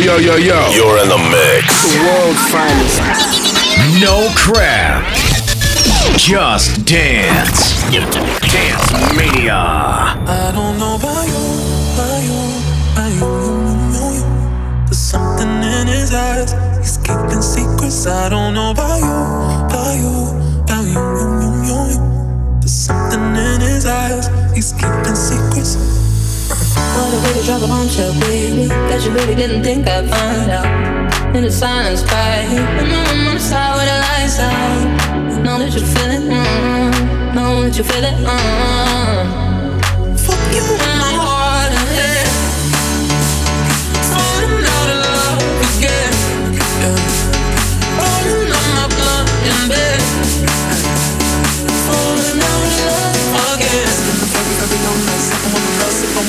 yo, yo, yo. You're in the mix. The world's finest. No crap. Just dance. Dance Mania. I don't know about you, about you, about you, you, you, you. There's something in his eyes. He's keeping secrets. I don't know about you, about you, about you, you, you, you, you. There's something in his eyes. He's keeping secrets. What a way to drop a bombshell, baby. Guess you really didn't think I'd find out. In the silence, cry. And I'm on the side with the lights out. Know that you feel it, mm. Know that you feel it, mm.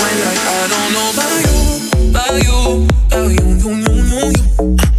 Sipping like I don't know about you, about you, about you, you, you, you, you.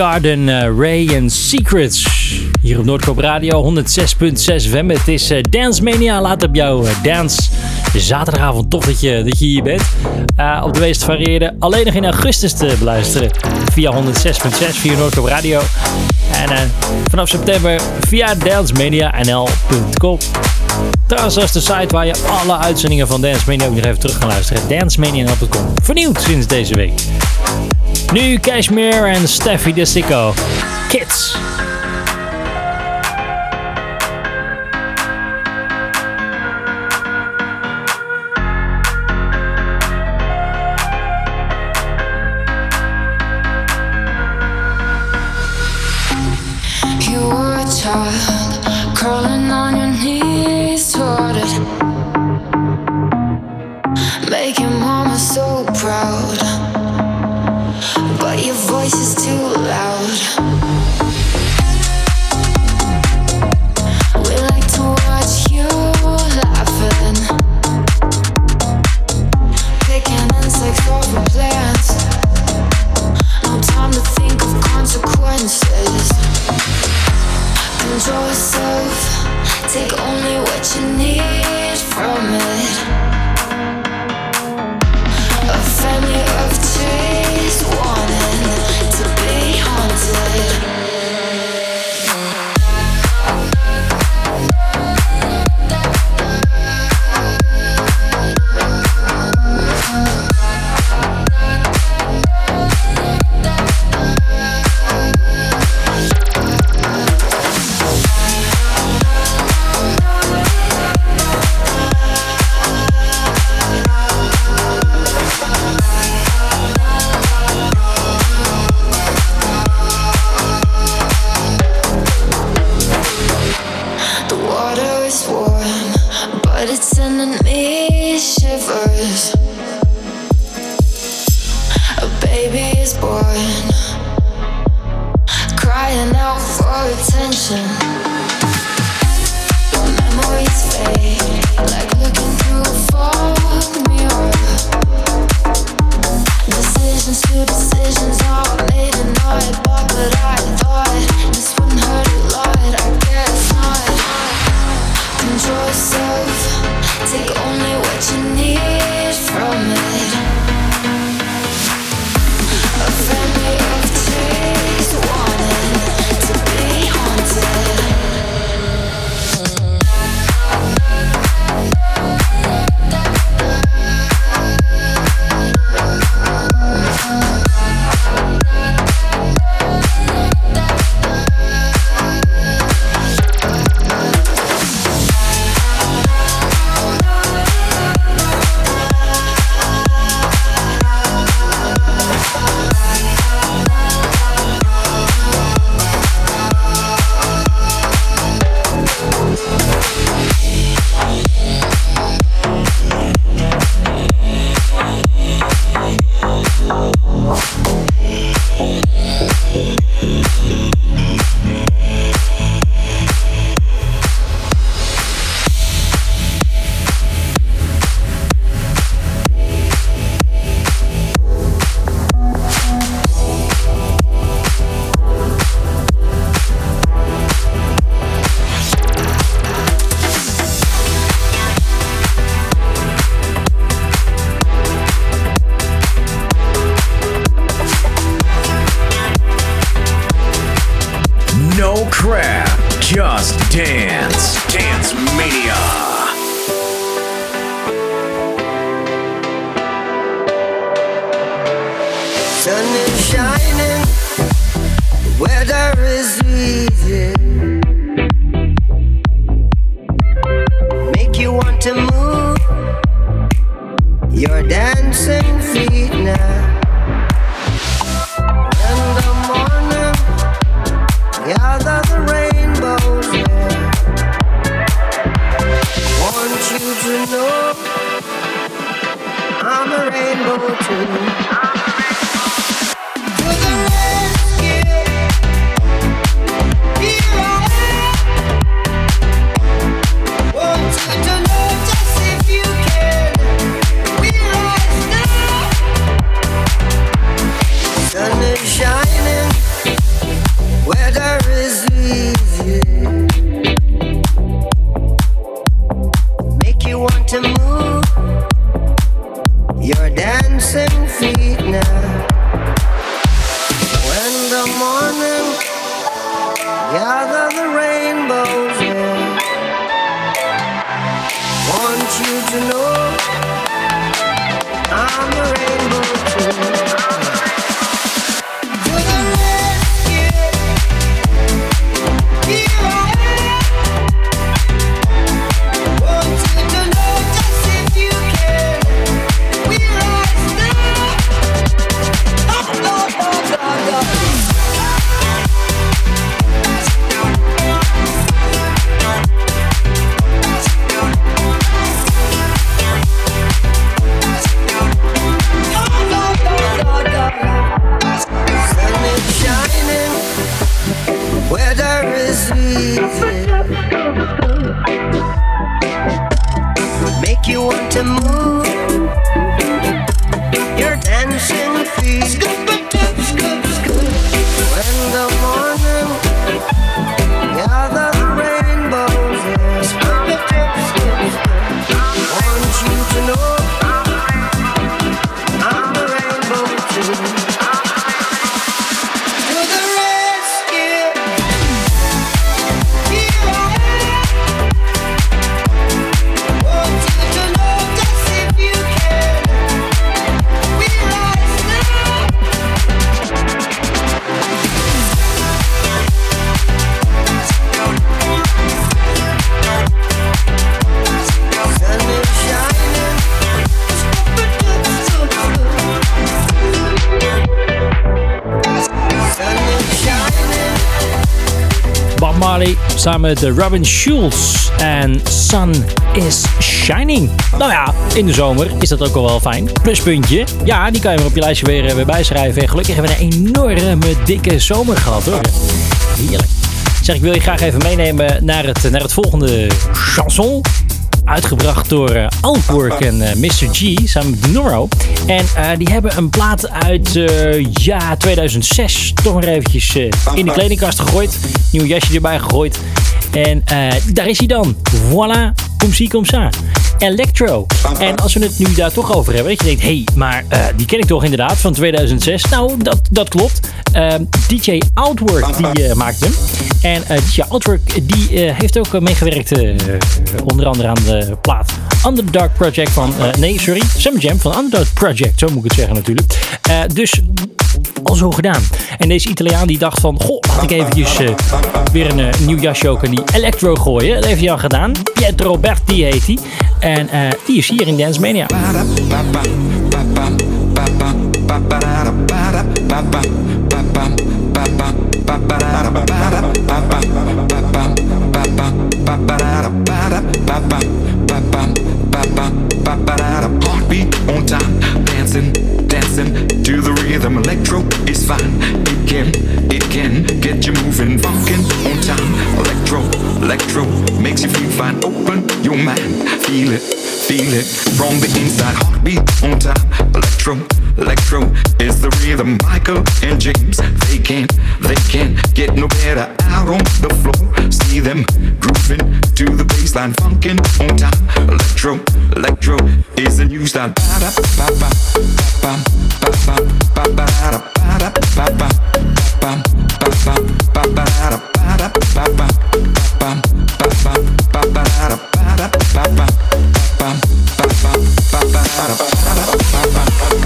Regarden, uh, Ray en Secrets. Hier op Noordkoop Radio 106.6 FM. Het is eh, Dance Mania. Laat op jouw eh, dance zaterdagavond. Tof dat je, dat je hier bent. Eh, op de meest varieerde. Alleen nog in augustus te beluisteren. Via 106.6 via Noordkoop Radio. En eh, vanaf september via dancemania.nl.com. Trouwens, dat is de site waar je alle uitzendingen van Dance Mania ook nog even terug kan luisteren. dancemania.nl.com. Vernieuwd sinds deze week. Nu Cashmere and Steffi de Sicko. Kids. You were a child crawling on your knees is easy. Pharisees. Make you want to move your dancing feet. Samen met Robin Schulz en Sun is Shining. Nou ja, in de zomer is dat ook al wel fijn. Pluspuntje. Ja, die kan je maar op je lijstje weer, eh, bijschrijven. En gelukkig hebben we een enorme dikke zomer gehad hoor. Heerlijk. Zeg, ik wil je graag even meenemen naar het, naar het volgende chanson. Uitgebracht door uh, en eh, Mr. G samen met Noro. En eh, die hebben een plaat uit ja, 2006 toch maar eventjes in de kledingkast gegooid. Nieuw jasje erbij gegooid. En daar is hij dan. Voilà, kom zie, kom sa. Electro. En als we het nu daar toch over hebben, dat je denkt, hé, hey, maar die ken ik toch inderdaad van 2006. Nou, dat, dat klopt. Eh, DJ Outwork, die eh, maakt hem. En eh, DJ Outwork, die eh, heeft ook meegewerkt, eh, onder andere aan de plaat Underdog Project van, eh, nee, sorry, Summer Jam van Underdog Project, zo moet ik het zeggen natuurlijk. Eh, dus al zo gedaan. En deze Italiaan die dacht van, goh, laat ik eventjes weer een nieuw jasje ook in die electro gooien. Dat heeft hij al gedaan. Pietro Berti heet hij. En eh, die is hier in Dance Mania. ba ba ba ba Heartbeat on time, dancing, dancing to the rhythm. Electro is fine. It can, it can get you moving. Funkin' on time. Electro, electro makes you feel fine. Open your mind, feel it, feel it from the inside. Heartbeat on time. Electro, electro is the rhythm. Michael and James, they can't, they can't get no better out on the floor. See them grooving to the baseline. Funkin' on time. Electro, Electro is the new style.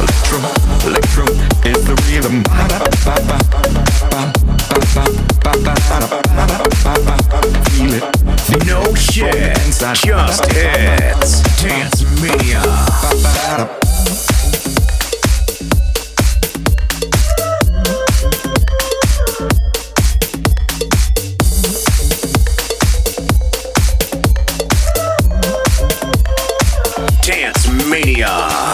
Electro, electro is the rhythm. Feel it. No shit, just hits. Dance mania. Dance Mania.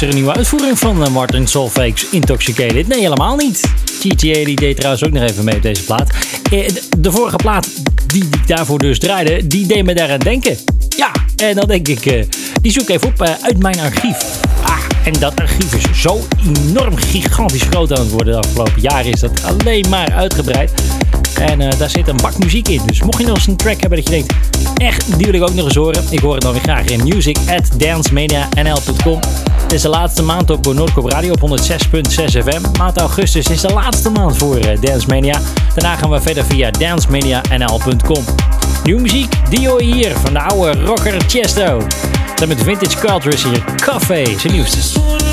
is er een nieuwe uitvoering van eh, Martin Solveig's Intoxicated. Nee, helemaal niet. GTA deed trouwens ook nog even mee op deze plaat. Eh, de vorige plaat die ik daarvoor dus draaide, die deed me daaraan denken. Ja, en dan denk ik, eh, die zoek ik even op uit mijn archief. Ah, en dat archief is zo enorm gigantisch groot aan het worden de afgelopen jaren. Is dat alleen maar uitgebreid. En eh, daar zit een bak muziek in. Dus mocht je nog eens een track hebben dat je denkt, echt, die wil ik ook nog eens horen. Ik hoor het dan weer graag in music at dancemania.nl.com. Het is de laatste maand ook voor Noordkop Radio op 106.6 FM. Maand augustus is de laatste maand voor uh, Dance Daarna gaan we verder via dancemania.nl.com. Nieuwe muziek, Dio hier van de oude rocker Chesto. Dan met Vintage Cultures hier, Café, zijn nieuwste.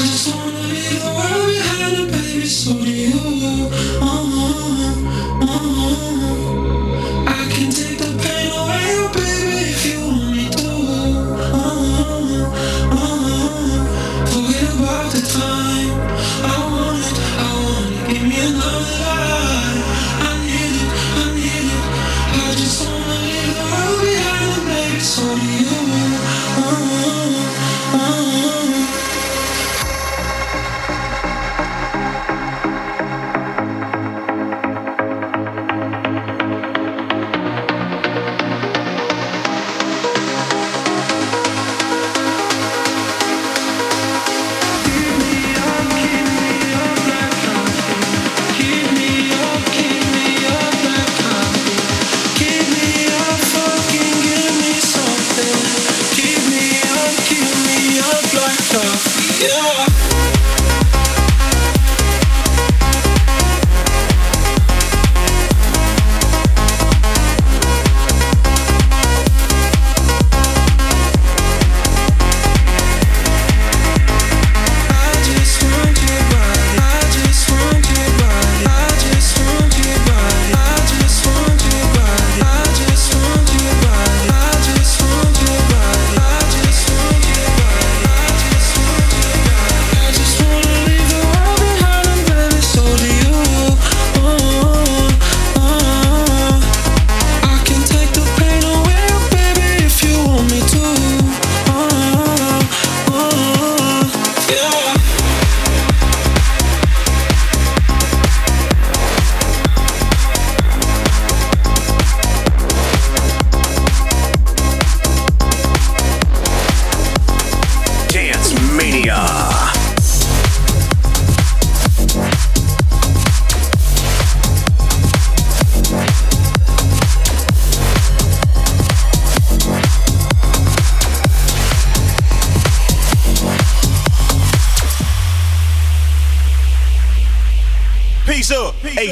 just wanna leave the world behind and baby, so do you. Uh-huh.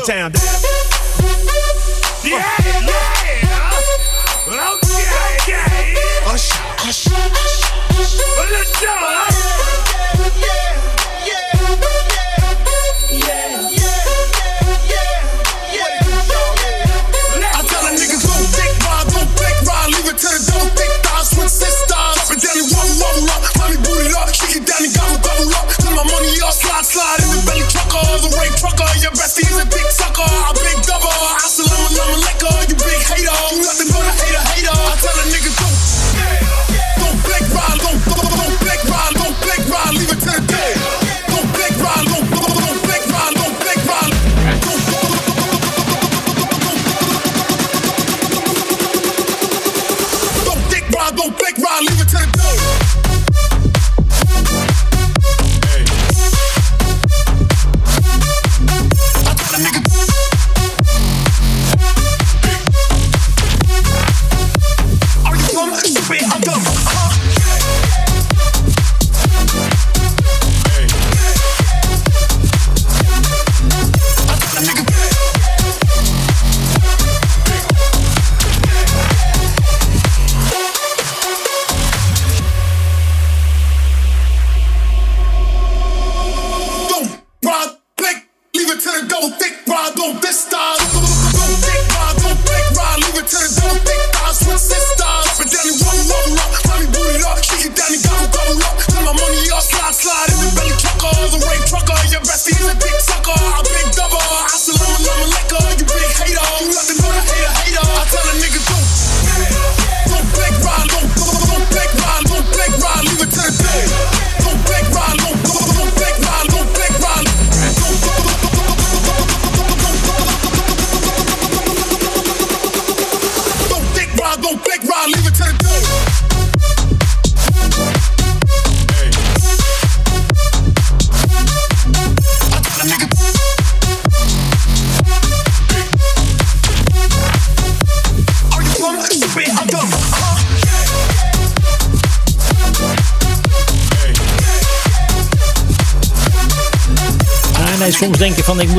A-Town.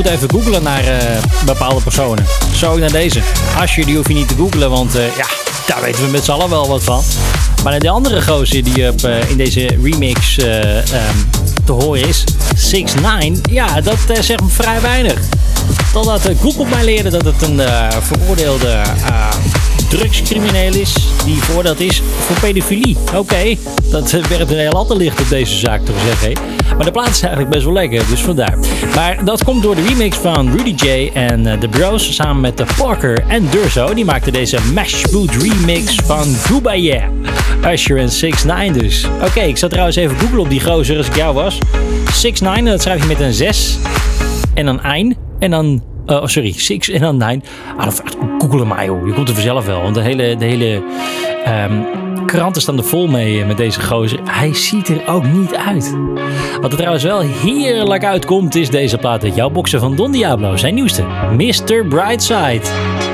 Even googlen naar eh, bepaalde personen. Zo naar deze. Asje, die hoef je niet te googlen, want eh, ja, daar weten we met z'n allen wel wat van. Maar de andere gozer die op, eh, in deze remix eh, ehm, te horen is, 6 9 ja, dat zegt me vrij weinig. Totdat Google mij leerde dat het een veroordeelde drugscrimineel is die veroordeeld is voor pedofilie. Oké, dat werpt een heel ander licht op deze zaak te zeggen. Maar de plaat is eigenlijk best wel lekker, dus vandaar. Maar dat komt door de remix van Rudy J en eh, The Bros samen met de Parker en Durso. Die maakten deze Mashboot remix van Gooba Yeah. Usher en 6 9 dus. Oké, ik zat trouwens even googlen op die gozer als ik jou was. 6 9 dat schrijf je met een 6 en dan ein en dan eh, oh, sorry, 6 en dan 9. Ah, dat googelen maar joh. Je komt er vanzelf wel. Want de hele, de hele ehm, kranten staan er vol mee eh, met deze gozer. Hij ziet er ook niet uit. Wat er trouwens wel heerlijk uitkomt is deze plaat uit jouw boxen van Don Diablo. Zijn nieuwste. Mr. Brightside.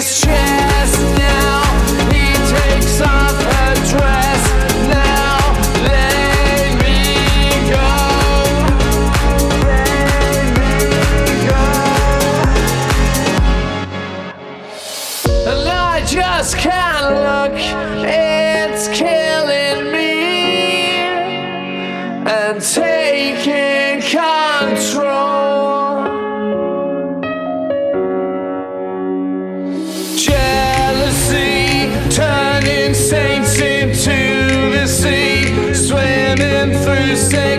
is changed. you say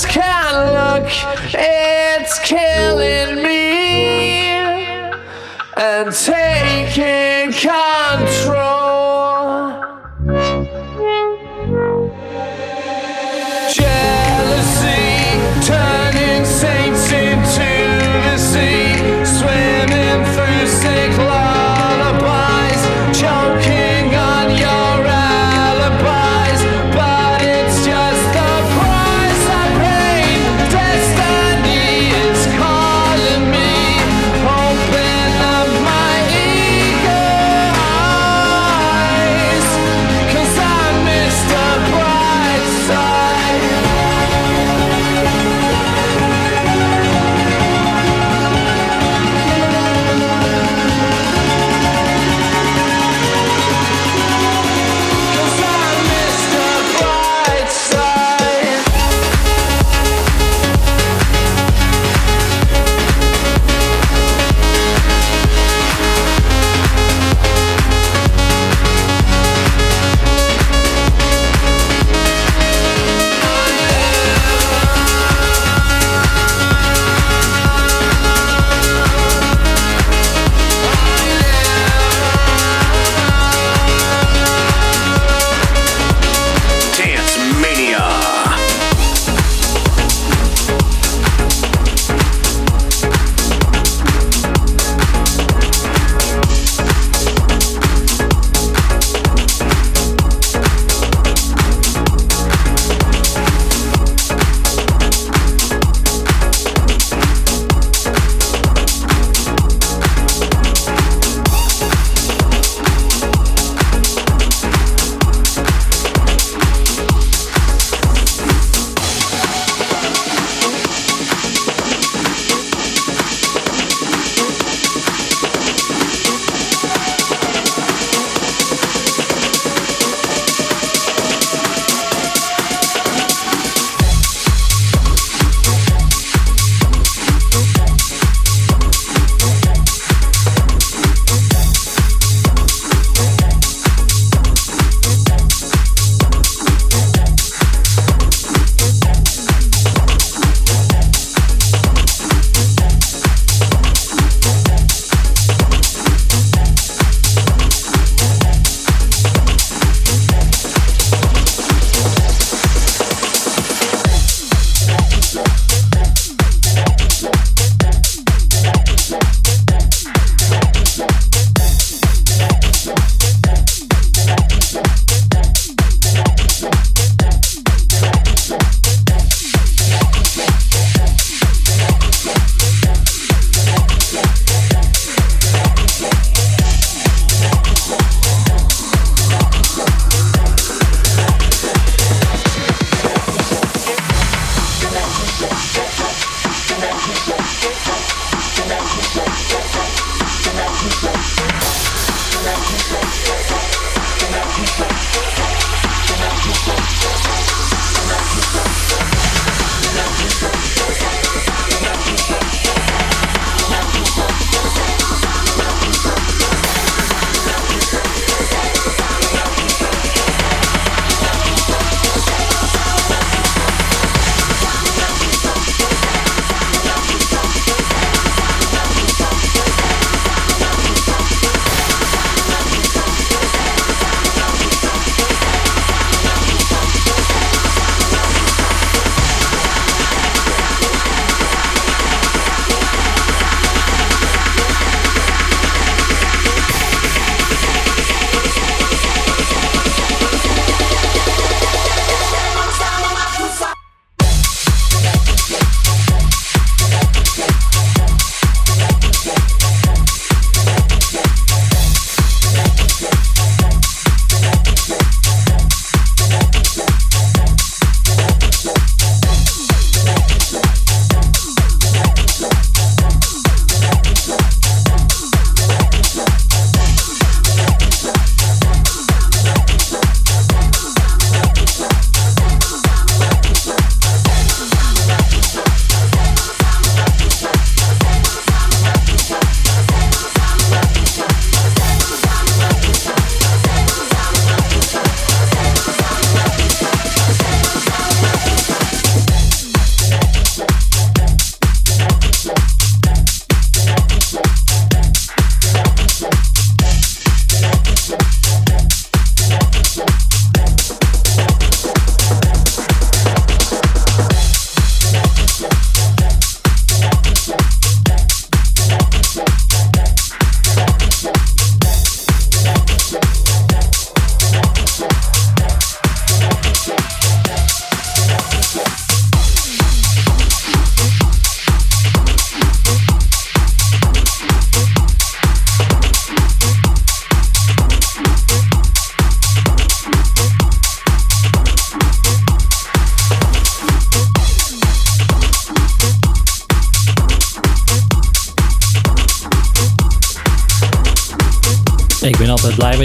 just can't look. It's killing me and taking control.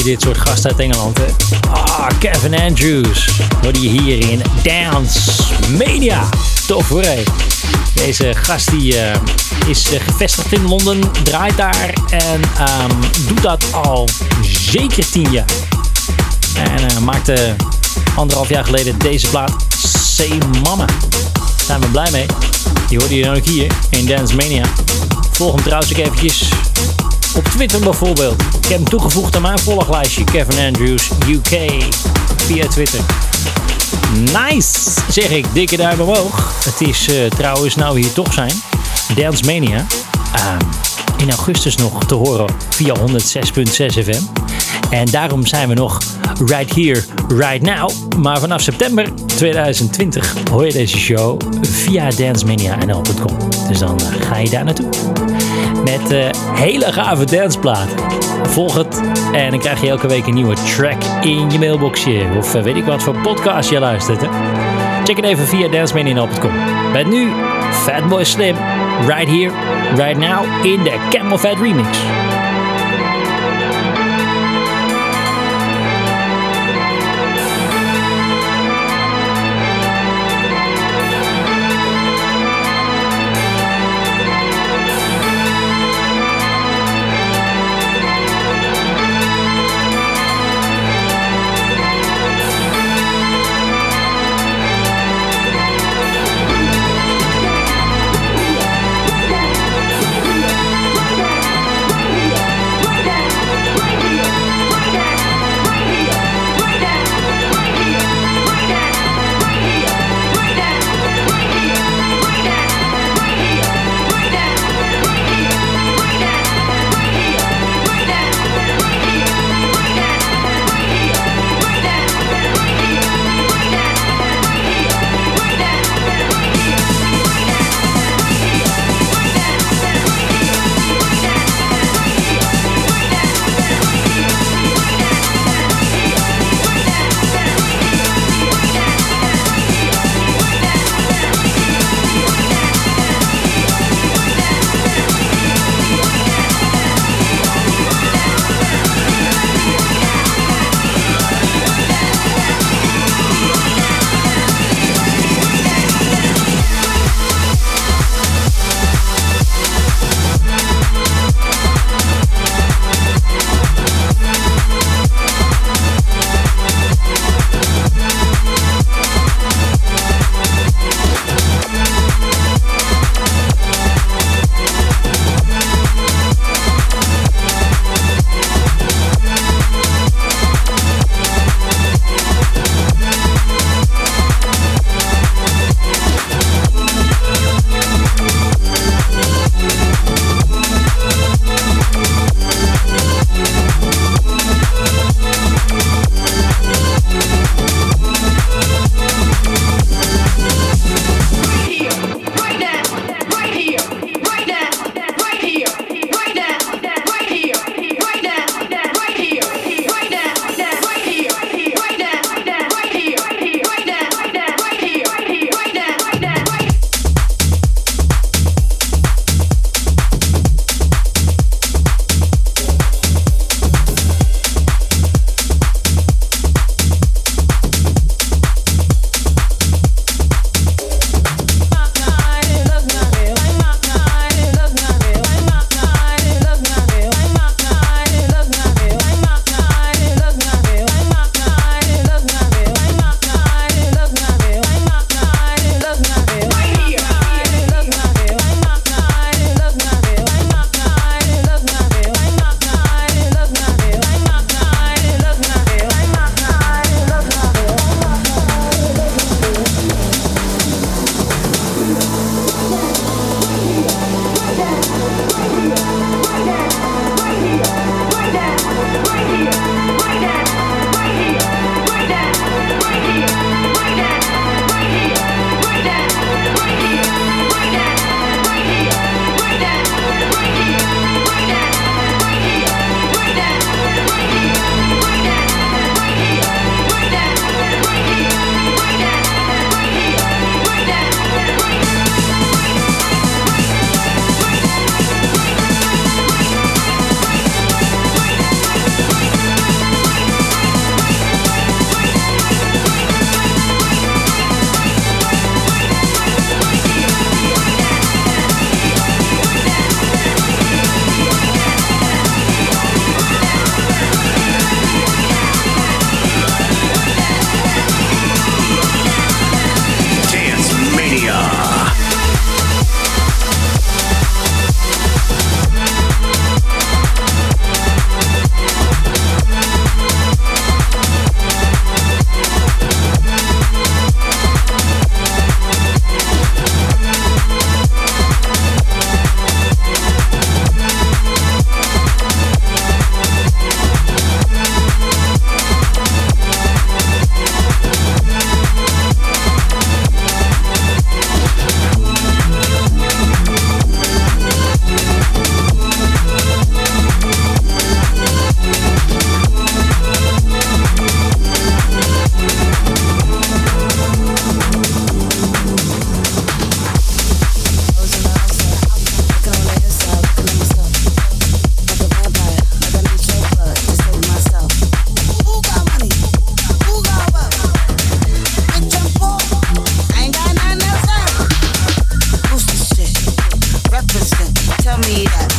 Dit soort gasten uit Engeland. Hè? Ah, Kevin Andrews. Hoorde je hier in Dance Mania. Tof hoor, hé. Deze gast die, eh, is eh, gevestigd in Londen, draait daar en ehm, doet dat al zeker tien jaar. En eh, maakte anderhalf jaar geleden deze plaat Say Mama. Daar zijn we blij mee. Die hoorde je dan ook hier in Dance Mania. Volg hem trouwens ook eventjes Twitter bijvoorbeeld. Ik heb hem toegevoegd aan mijn volglijstje. Kevin Andrews UK via Twitter. Nice, zeg ik. Dikke duim omhoog. Het is eh, trouwens nou hier toch zijn. Dance Mania. Ehm, in augustus nog te horen via 106.6 FM. En daarom zijn we nog right here, right now. Maar vanaf september 2020 hoor je deze show via dancemania.nl.com. Dus dan eh, ga je daar naartoe. Met eh, hele gave danceplaten. Volg het en dan krijg je elke week een nieuwe track in je mailboxje. Of eh, weet ik wat voor podcast je luistert. Hè? Check het even via dancemania.com. Met nu Fatboy Slim, right here, right now in de Camel Fat Remix. comida.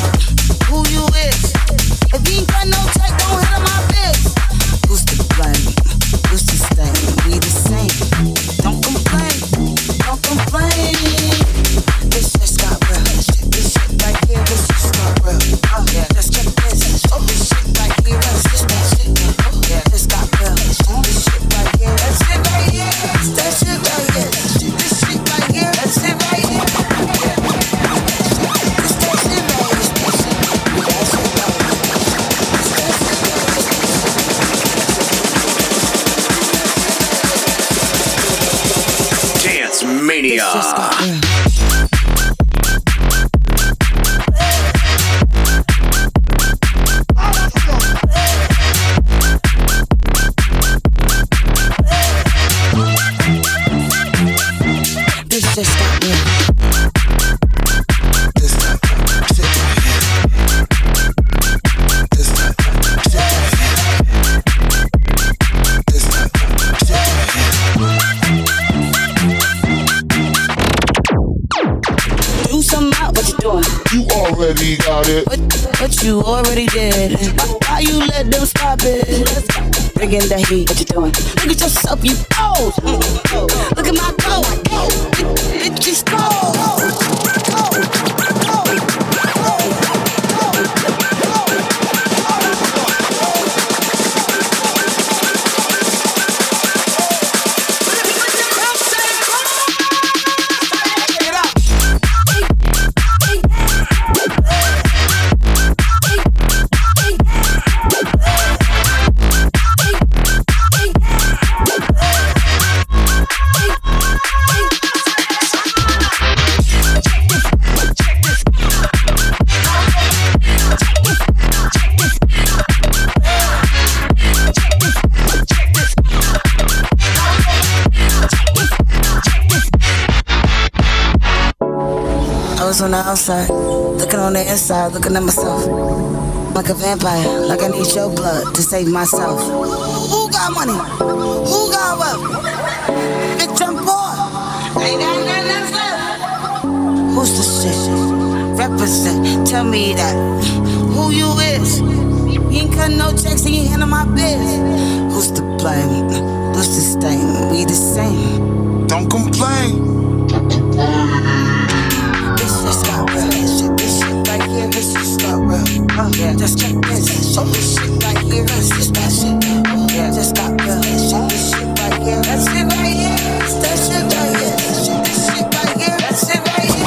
Looking on the inside, looking at myself. Like a vampire, like I need your blood to save myself. Who got money? Who got wealth? Bitch, I'm poor. Ain't got nothing left. Who's the shit? Represent, tell me that. Who you is? You ain't cutting no checks and you handle my biz. Who's to blame? Who's to stain? We the same. Don't complain. Uh, yeah, just check this. Oh, this shit right here, this is that shit. Oh, yeah, just got. This shit, this shit right here, that shit right here. It's that shit right here. This shit, this shit right here, right here.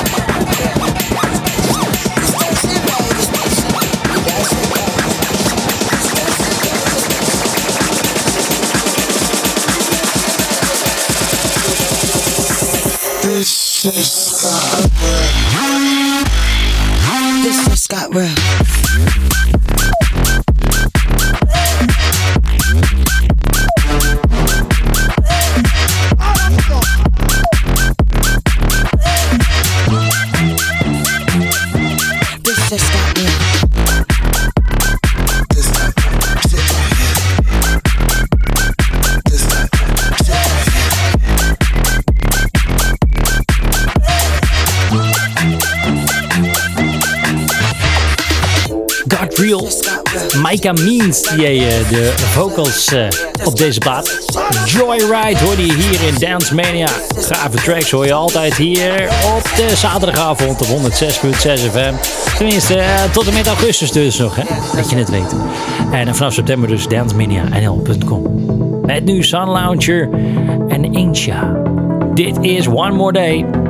It's that shit yeah. Micah Means, die eh, de vocals eh, op deze plaat. Joyride hoorde je hier in Dance Mania. Gave tracks hoor je altijd hier op de zaterdagavond op 106.6 FM. Tenminste, eh, tot en met augustus dus nog, hè? dat je het weet. En vanaf september dus dancemania.nl.com. Met nu Sun Launcher en Incha. Dit is One More Day.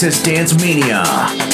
Texas Dance Mania.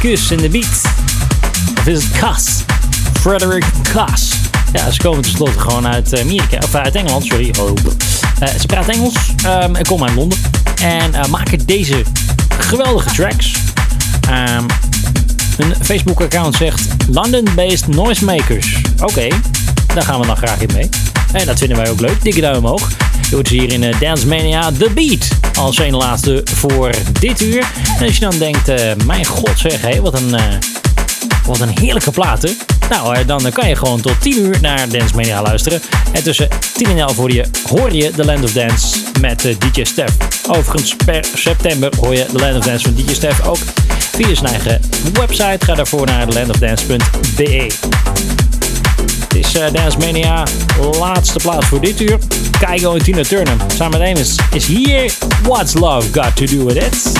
Kus in de beat. Of is het? Frederick Cas. Ja, ze komen tenslotte gewoon uit Amerika. Of uit Engeland, sorry. Oh. Eh, ze praten Engels ehm, en komen uit Londen. En eh, maken deze geweldige tracks. Ehm, hun Facebook-account zegt London-based noisemakers. Oké, daar gaan we dan graag in mee. En dat vinden wij ook leuk. Dikke duim omhoog. Je hoort ze hier in eh, Dance Mania The Beat. Als een laatste voor dit uur. En als je dan denkt, eh, mijn god zeg, hé, wat een... eh, wat een heerlijke platen. Nou, eh, dan kan je gewoon tot 10 uur naar Dance Mania luisteren. En tussen 10 en 11 hoor je, hoor je The Land of Dance met DJ Stef. Overigens, per september hoor je The Land of Dance van DJ Stef ook via zijn eigen website. Ga daarvoor naar thelandofdance.be. Is eh, Dance Mania, laatste plaats voor dit uur. Keigo en Tina Turner samen met Amos is hier. What's Love Got To Do With It?